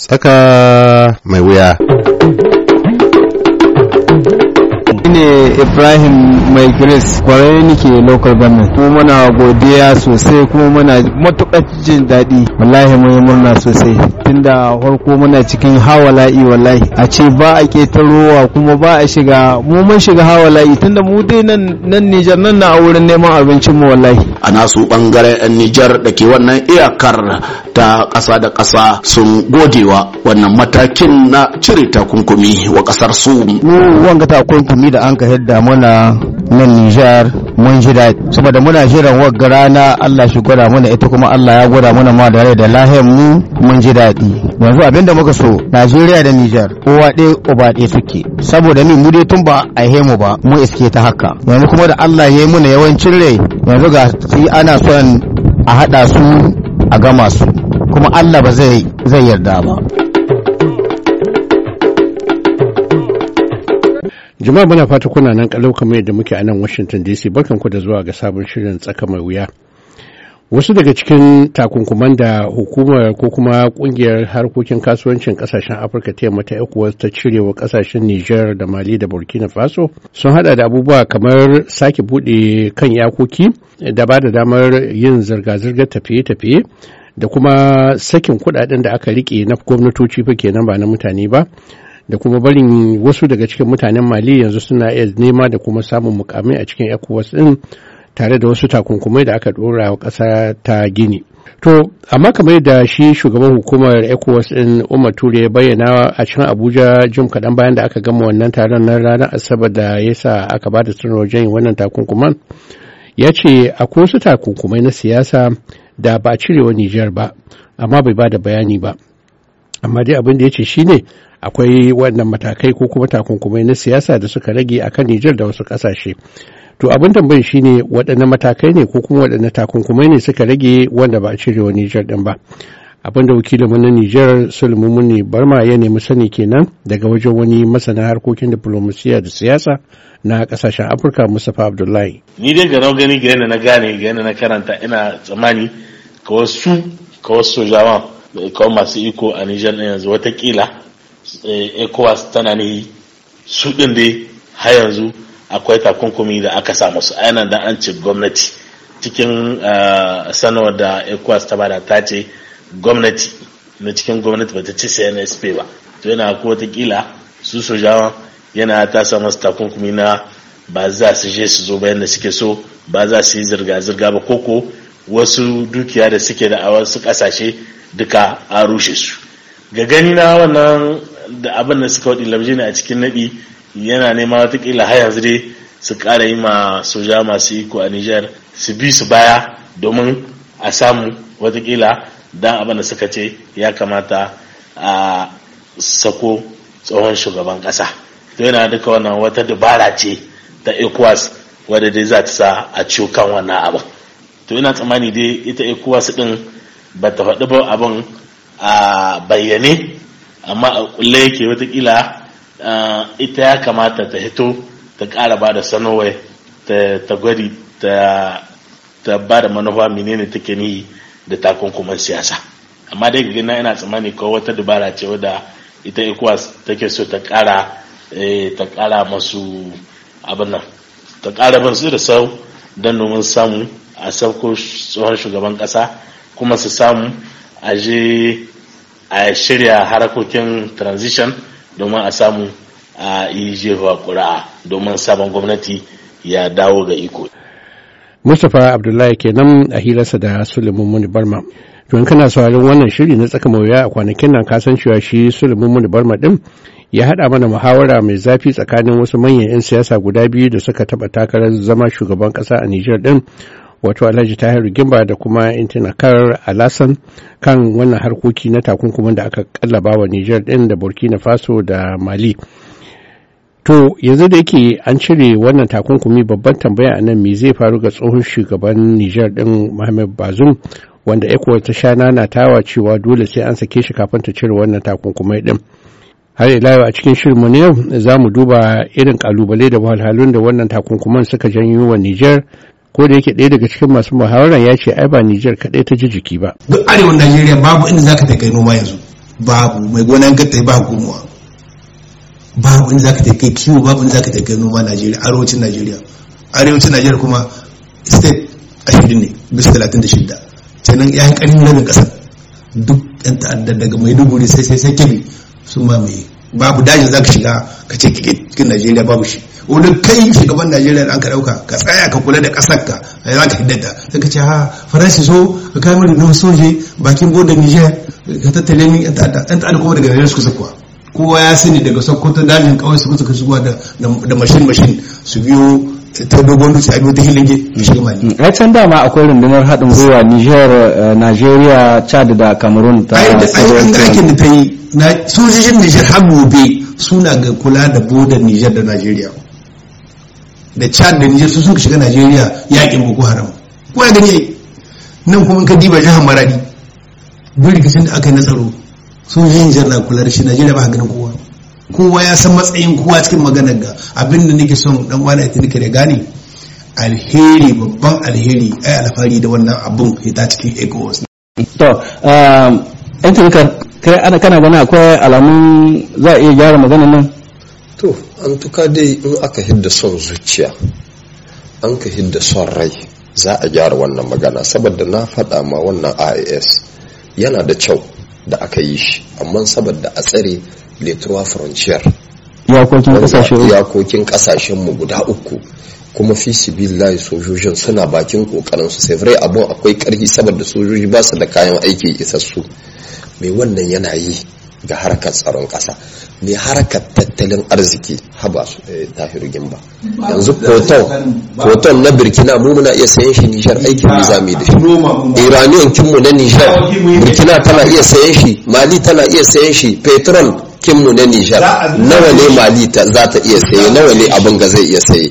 Tsaka mai wuya. Ne Ibrahim Mai Grace ƙwarai nake local government. Kuma muna godiya sosai kuma muna matuƙar jin daɗi. Wallahi mun yi murna sosai. Tunda farko muna cikin hawala'i wallahi. A ce ba a ƙetarowa kuma ba a shiga. Mu mun shiga hawala'i tunda mu dai nan nan Nijar nan na a wurin neman abincin mu wallahi. A nasu ɓangaren 'yan Nijar da ke wannan iyakar ta ƙasa da ƙasa sun godewa wannan matakin na cire takunkumi wa ƙasar su. mu wanga takunkumi da an ka hidda muna nan Nijar mun ji daɗi. Saboda muna jiran wagga rana Allah shi gwada mana ita kuma Allah ya gwada mana ma da rai da lahiyar mu mun ji daɗi. Yanzu abin da muka so Najeriya da Nijar kowa ɗaya uba ɗaya suke. Saboda ni mu dai tun ba a mu ba mu iske ta haka. Yanzu kuma da Allah ya yi muna yawancin rai yanzu ga shi ana son a haɗa su a gama su. Kuma Allah ba zai yarda ba. Jama'a muna fata kuna nan kalau kamar yadda muke a nan Washington DC barkanku da zuwa ga sabon shirin tsaka mai wuya. Wasu daga cikin takunkuman da hukumar ko kuma ƙungiyar harkokin kasuwancin ƙasashen Afirka ta yamma ta ECOWAS ta cire wa ƙasashen Niger da Mali da Burkina Faso sun hada da abubuwa kamar sake buɗe kan yakoki da ba da damar yin zirga-zirgar tafiye-tafiye da kuma sakin kuɗaɗen da aka riƙe na gwamnatoci fa kenan ba na mutane ba da kuma barin wasu daga cikin mutanen mali yanzu suna iya nema da kuma samun mukamai a cikin ecowas din tare da wasu takunkumai da aka dora wa ƙasa ta gini. To amma kamar da shi shugaban hukumar ecowas din umar ture ya bayyana a cikin abuja jim kaɗan bayan da aka gama wannan taron na ranar asabar da ya sa aka ba da jan wannan takunkuman ya ce akwai wasu takunkumai na siyasa da ba a cirewa nijar ba amma bai ba da bayani ba. Amma dai abin da ya ce shine akwai wannan matakai ko kuma takunkumai na siyasa da suka rage a kan Nijar da wasu ƙasashe. To abin tambayi shine waɗanne matakai ne ko kuma waɗanne takunkumai ne suka rage wanda ba a cire wa Nijar ɗin ba. Abin da wakilinmu na Nijar Sulmumuni Barma ya nemi sani kenan daga wajen wani masana harkokin diplomasiya da siyasa na ƙasashen Afirka Mustapha Abdullahi. Ni dai ga gani ga na gane ga na karanta ina tsammani ka wasu ka wasu sojawan kawai masu iko a Nijar ɗin yanzu wataƙila ecowas tana ne su ɗin dai har yanzu akwai takunkumi da aka samu su. Ainihin da an ce gwamnati cikin sanarwar da ecowas ta ba da ta ce gwamnati na cikin gwamnati bata ce cnsp ba. To yana ko wataƙila su sojawan yana ta samu su takunkumi na ba za su je su zo bayan da suke so ba za su yi zirga-zirga ba koko wasu dukiya da suke da a wasu ƙasashe duka a rushe su. Ga gani na wannan da abin da suka waɗi lamji ne a cikin naɗi yana nema wataƙila har yanzu dai su ƙara yi ma soja masu iko a Nijar su bi su baya domin a samu wataƙila dan abin da suka ce ya kamata a sako tsohon shugaban ƙasa. To yana duka wannan wata dabara ce ta ecowas wadda dai za ta sa a ciwo kan wannan abin. To ina tsammani dai ita ecowas din ba ta faɗi ba abin a bayyane amma a kulle yake wataƙila ita ya kamata ta hito ta ƙara ba da sanarwar ta gwadi ta ba da manufa menene take ni da takunkuman siyasa. Amma dai gina ina tsammani ko wata dabara ce wadda ita ecowas take so ta ƙara ta ƙara masu abin nan ta ƙara bin su da sau don domin samu a sauko tsohon shugaban ƙasa kuma su samu a je a shirya harakokin transition domin a samu a yi jefa ƙura'a domin sabon gwamnati ya dawo ga iko. Mustapha Abdullahi kenan a hirarsa da Suleiman Muni Barma. To in kana sauraron wannan shiri na tsaka mawuya a kwanakin nan ka san cewa shi Suleiman Muni Barma din ya haɗa mana muhawara mai zafi tsakanin wasu manyan 'yan siyasa guda biyu da suka taɓa takarar zama shugaban ƙasa a Nijar din wato alhaji tahiru gimba da kuma intinakar alasan kan wannan harkoki na takunkumin da aka kallaba wa niger din da burkina faso da mali. To yanzu da yake an cire wannan takunkumi babban tambaya a nan me zai faru ga tsohon shugaban niger din mohamed bazum wanda ecuador ta sha nana tawa cewa dole sai an sake shi kafin ta cire wannan takunkumai din har ila a cikin shirinmu na yau za mu duba irin ƙalubale da wahalhalun da wannan takunkuman suka janyo wa niger ko da yake ɗaya daga cikin masu muhawarar ya ce ai ba Nijar kaɗai ta ji jiki ba. Duk arewan Najeriya babu inda zaka ta kai noma yanzu. babu. Mai gonan ka tai ba hukumuwa babu in zaka ta kai kiwo babu in zaka ta kai noma Najeriya arewacin Najeriya. Arewacin Najeriya kuma state ashirin ne bisa talatin da shida kenan ya yi ƙarin rabin ƙasar. Duk ɗan ta'addar daga maiduguri sai sai sai kebi sun mamaye. Babu dajin za ka shiga ka ce cikin najeriya babu shi. Wani kai shugaban najeriya da an ka ɗauka ka tsaya ka kula da ƙasar ka za ka hiddata sai ka ce ha faransi so ka kai mari na soje bakin bodin niger ka tattale min ɗan ta'adda kuma daga najeriya suka sakuwa kowa ya sani daga sokoto dajin kawai su suka shigowa da mashin mashin su biyo ta dogon dutse a biyu ta hilinge shiga mali. ai can dama akwai rundunar haɗin gwiwa niger nigeria chad da cameroon ta aikin da ta yi sojojin niger har gobe suna ga kula da bodar niger da nigeria. Da chad da niger su sun shiga nigeria yaƙin boko haram. Ko ya gani nan kuma ka diba jihar maradi duk rikicin da aka yi na tsaro sojojin niger na kula da shi nigeria ba ganin kowa. Kowa ya san matsayin kowa cikin maganar ga abin da nake son dan wani ita nake da gane alheri babban alheri ai alfahari da wannan abun hita cikin ecowas to yan tunkar kai ana kana gani akwai alamun za a iya gyara maganar nan? To an tuka dai in aka hidda son zuciya an ka hidda son rai za a gyara wannan magana. Saboda na faɗa ma wannan ias yana da kyau da aka yi shi amma saboda a tsare frontier. Iyakokin ƙasashe iyakokin ƙasashen mu guda uku. Kuma fi sibillahi sojojin suna bakin ƙoƙarin su. Sai vrai abun akwai ƙarfi saboda sojoji ba su da kayan aiki isassu. Mai wannan yana yi ga harkar tsaron kasa? Mai harkar tattalin arziki? Haba su tahiru gimba. Yanzu koton na birkina mu muna iya sayan shi nishar aikin nizami da shi. Iraniyan kinmu na nishar birkina tana iya sayan shi mali tana iya sayan shi petrol kinmu na Nijar nawa ne Mali za ta iya saye nawa ne abin ga zai iya saye?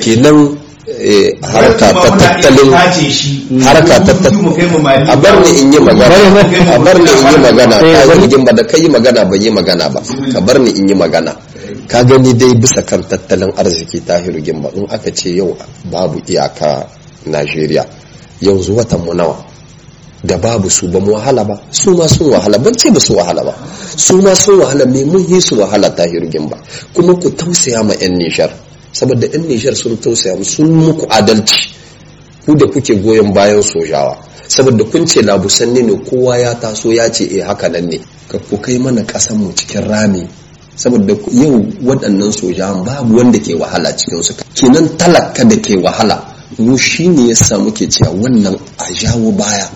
Kenan harka ta tattalin harka ta a bar ni in yi magana. A bar ni in yi magana. Ka yi ba da kai yi magana ban yi magana ba. Ka bar ni in yi magana. Ka gani dai bisa kan tattalin arziki tahiru gimba in aka ce yau babu iyaka Najeriya yanzu watan mu nawa? Da babu su ba mu wahala ba. Su ma sun wahala. Ban ce ba su wahala ba. Su ma sun wahala me mun yi su wahala ta hirgin ba kuma ku tausaya ma yan nishar saboda yan nishar sun tausaya mu sun muku adalci. Ku da kuke goyon bayan sojawa. Saboda kun ce labusan ne kowa ya taso ya ce eh haka nan ne. Ka ku kai mana kasan mu cikin rami. Saboda yau waɗannan sojawan babu wanda ke wahala cikin su kenan talaka da ke wahala mu shine yasa muke cewa wannan a jawo baya.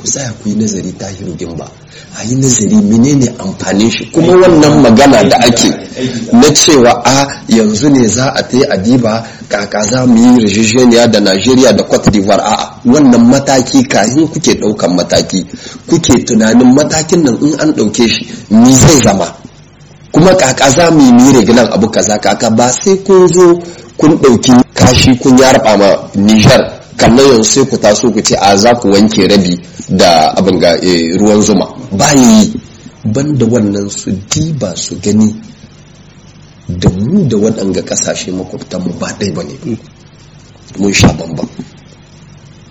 Ku tsaya ku yi nazari ta hirgin ba. A yi nazari menene amfanin shi. Kuma wannan magana da ake na cewa a yanzu ne za a ta yi adiba kaka za mu yi rijijeniya da najeriya da cote d'ivoire. A wannan mataki kayan kuke ɗaukan mataki. Kuke tunanin matakin nan in an ɗauke shi ni zai zama? Kuma kaka za mu yi regilan abu kaza. Kaka ba sai kun zo kun ɗauki kashi kun yarba ma niger. Kannan yanzu sai ku taso ku ce a za ku wanke rabi da abin ga ruwan zuma. Bayan yi. Banda wannan su diba su gani da mu da waɗanga ƙasashe makwabtanmu ba ɗai ba ne. Mun sha bambam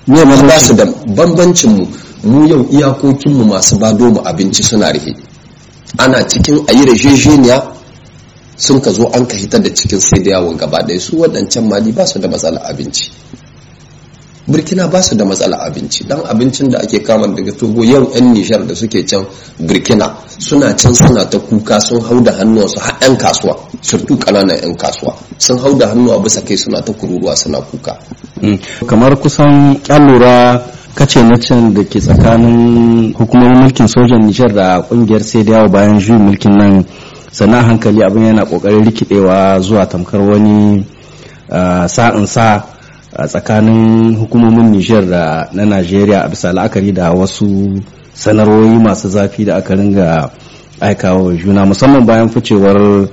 ne ma ba su da bambancinmu. Mu yau iyakokinmu masu bado mu abinci suna rihe. Ana cikin a yi rajejeniya sun ka zo an ka hitar da cikin sai da yawon gaba ɗaya. Su waɗancan mali ba su da matsala abinci. Burkina ba su da matsala abinci. Dan abincin da ake kama daga togo yau yan nishar da suke can burkina suna can suna ta kuka sun hau da hannuwansu har yan kasuwa surtu ƙananan yan kasuwa. Sun hau da hannuwa bisa kai suna ta kururuwa suna kuka. Kamar kusan kyan lura kace na can da ke tsakanin hukumomin mulkin sojan nijar da ƙungiyar sai da yawo bayan juyin mulkin nan sannan hankali abin yana ƙoƙarin rikidewa zuwa tamkar wani sa'in sa a tsakanin hukumomin Nijar da na Najeriya a bisa la'akari da wasu sanarwoyi masu zafi da aka ringa aikawa juna musamman bayan ficewar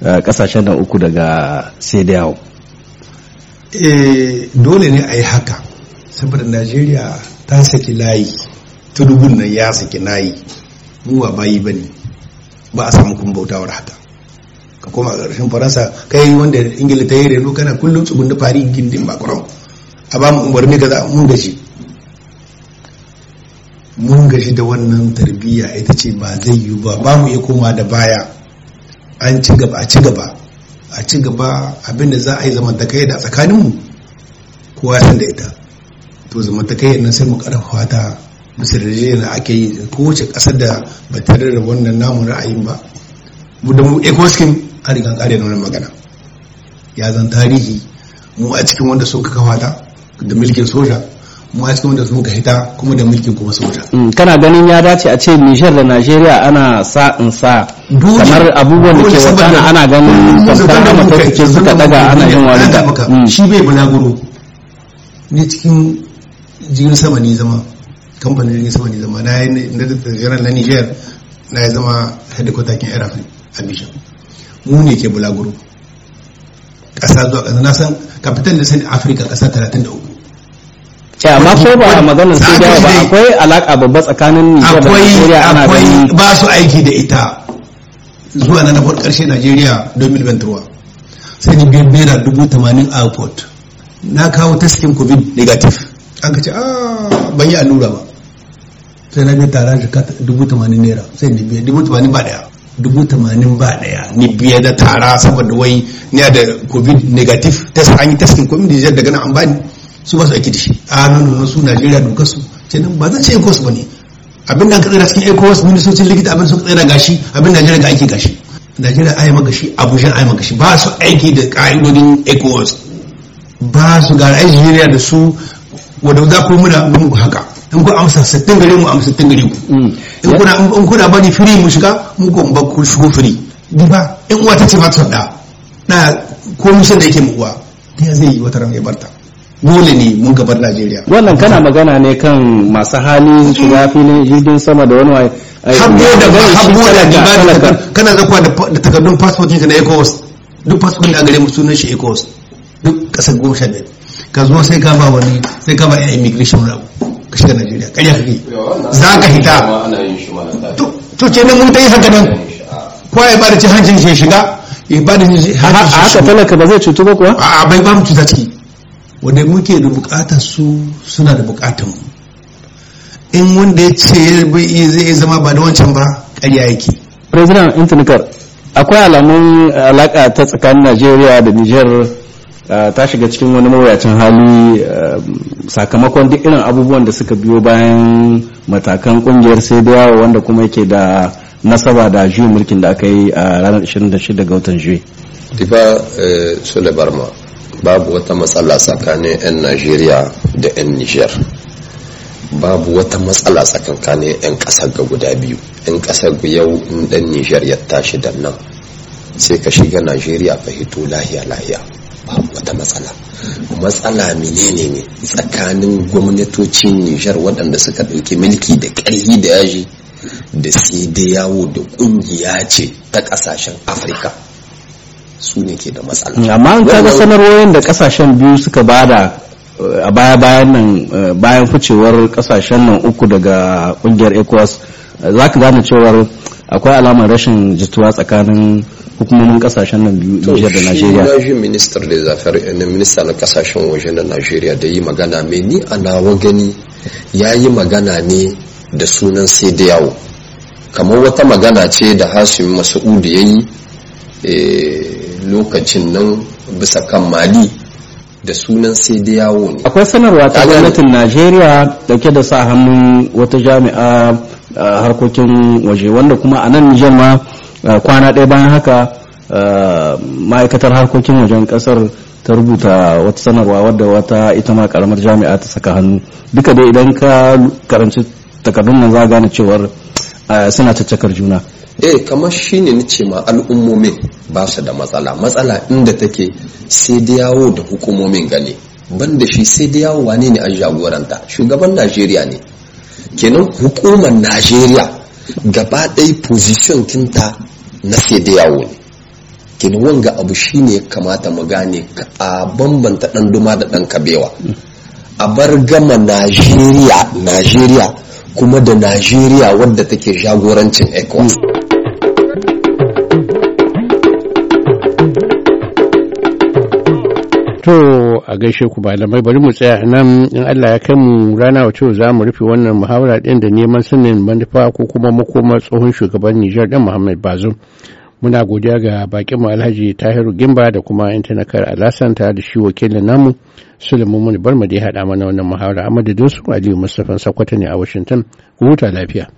ƙasashen da uku daga yawo. dole ne a yi haka saboda Najeriya ta saki layi tudubun nan ya saki layi mu ba bayi ba ne ba a samu kun bautawar haka ka koma ƙarshen faransa kai wanda ingila ta yi reno kana kullum tsugun da fari gindin bakuran a ba mu umarni ga mun gaji. Mun gaji da wannan tarbiyya ita ce ba zai yiwu ba. Ba mu iya koma da baya. An ci gaba a ci gaba. A ci gaba abin da za a yi zamantakai da tsakaninmu kowa ya san da ita. To zamantakai nan sai mu ƙarfafa ta bisa da da ake yi. Kowace ƙasar da ba tare da wannan namun ra'ayin ba. Mu da mu ecoskin an riga kare da wannan magana ya zan tarihi mu a cikin wanda sun kafa ta da mulkin soja mu a cikin wanda sun ka hita kuma da mulkin kuma soja kana ganin ya dace a ce Nijar da Najeriya ana sa in sa kamar abubuwan da ke wakana ana ganin tamkar da matafice suka daga ana yin wani da shi bai bulaguro ne cikin jirgin sama ne zama kamfanin jirgin sama ne zama na yi na jiran na Niger na ya zama headquarter kin Air Abidjan mu ne ke bulaguro. Ƙasa zuwa ƙasa. Na san kapitan da sani Afirka ƙasa 33 ya amma ko ba maganar sai da ba akwai alaka babba tsakanin Nijar da Najeriya ana akwai ba su aiki da ita zuwa na nafar ƙarshe Najeriya 2023 sai ni biyar naira dubu tamanin a airport. Na kawo taskin covid negative. An ka ce a ban yi allura ba. Sai na biya tara dubu tamanin naira. Sai ni biya dubu tamanin ba ɗaya dubu tamanin ba ɗaya ni biya da tara saboda wai ni da covid negative test. An yi taskin covid negative daga nan an bani. Su ba su aiki da shi. A nan su Najeriya dokar su. Ce nan ba zan ce ecos ba ne. Abin da aka tsira cikin ecos ministocin likita abin suka tsira gashi abin Najeriya ga aiki gashi Najeriya ai maka shi Abuja ai maka shi. Ba su aiki da ka'idodin ecos ba su ga Najeriya da su. Wadda za ku muna mun haka. In ku amsa 60 gare mu amsa 60 gare ku. In kuna in kuna mu shiga mu ko ba ku shigo free. Ni ba in uwa ta ce ba ta da na ko da yake mu uwa. Ta zai yi wata ran ya barta dole ne mun gabar Najeriya. Wannan kana magana ne kan masu hali shiga filin jirgin sama da wani waye. Habbo da habbo da kana zakwa da takardun passport ka na ECOWAS. Duk passport da gare mu sunan shi ECOWAS. Duk ƙasar goma sha biyar ka zo sai ka ba wani sai ka ba immigration rabu. Ka shiga Najeriya ƙarya kake? Za ka hita. to ce ne mun ta yi haka nan. Kowa ya ba da cin hancin shi shiga ya ba da haka talaka ba zai cutu ba kuwa? A bai ba mu cuta ciki. Wanda muke da buƙatar su suna da buƙatar mu. In wanda ya ce zai zama ba da wancan ba ƙarya yake. President intanikar akwai alamun alaka ta tsakanin najeriya da niger ta shiga cikin wani mawuyacin hali sakamakon duk irin abubuwan da suka biyo bayan matakan ƙungiyar sai da yawa wanda kuma yake da nasaba da juyin mulkin da aka yi a ranar 26 ga watan juyi. Difa Sule Barma babu wata matsala tsakanin 'yan najeriya da 'yan niger babu wata matsala tsakankanin 'yan ƙasar ga guda biyu. 'yan ƙasar yau in dan niger ya tashi da nan. Sai ka shiga najeriya ka hito lahiya lahiya babu wata matsala. Matsala menene ne? Tsakanin gwamnatocin niger waɗanda suka ɗauki mulki da ƙarfi da yaji da sai da yawo da ƙungiya ce ta ƙasashen afirka. Su ne ke da matsala. amma an kaga sanarwoyin da ƙasashen biyu suka ba da a baya bayan nan bayan ficewar ƙasashen nan uku daga ƙungiyar ecowas za ka gane cewar akwai alamar rashin jituwa tsakanin hukumomin ƙasashen nan biyu Nijar da Najeriya. To shi minister da zafar na minista na ƙasashen waje na Najeriya da yi magana mai ni a nawa gani ya yi magana ne da sunan sai da yawo. Kamar wata magana ce da Hashim Mas'ud ya yi lokacin nan bisa kan mali da sunan sai da yawo ne. Akwai sanarwa ta gwamnatin najeriya ɗauke da sa hannun wata jami'a harkokin waje wanda kuma a nan nijar ma kwana ɗaya bayan haka ma'aikatar harkokin wajen ƙasar ta rubuta wata sanarwa wadda wata ita ma karamar jami'a ta saka hannu. Duka dai idan ka karanci takardun nan za gane cewar suna caccakar juna. Eh kamar shi ne ce ma al'ummomin ba su da matsala. Matsala inda take sai da yawo da hukumomin gane banda shi sai da yawo wane ne an jagoranta. Shugaban najeriya ne. Kenan hukumar najeriya gaba ɗaya position kinta na sai da yawo ne. Kenan wanga abu shi ne ya kamata mu gane a bambanta ɗan duma da ɗan kabewa. A bar gama najeriya najeriya kuma da najeriya wadda take jagorancin ecowas. To a gaishe ku malamai bari mu tsaya nan in Allah ya kai mu rana wace za mu rufe wannan muhawara din da neman sanin manufa ko kuma makomar tsohon shugaban Nijar din Muhammad Bazoum. Muna godiya ga bakin mu Alhaji Tahiru Gimba da kuma intanakar Alasan ta da shi wakilin namu Sulaiman Muni Barma da ya haɗa mana wannan muhawara a madadin su Aliyu Mustapha Sakwata ne a Washington. Huta lafiya.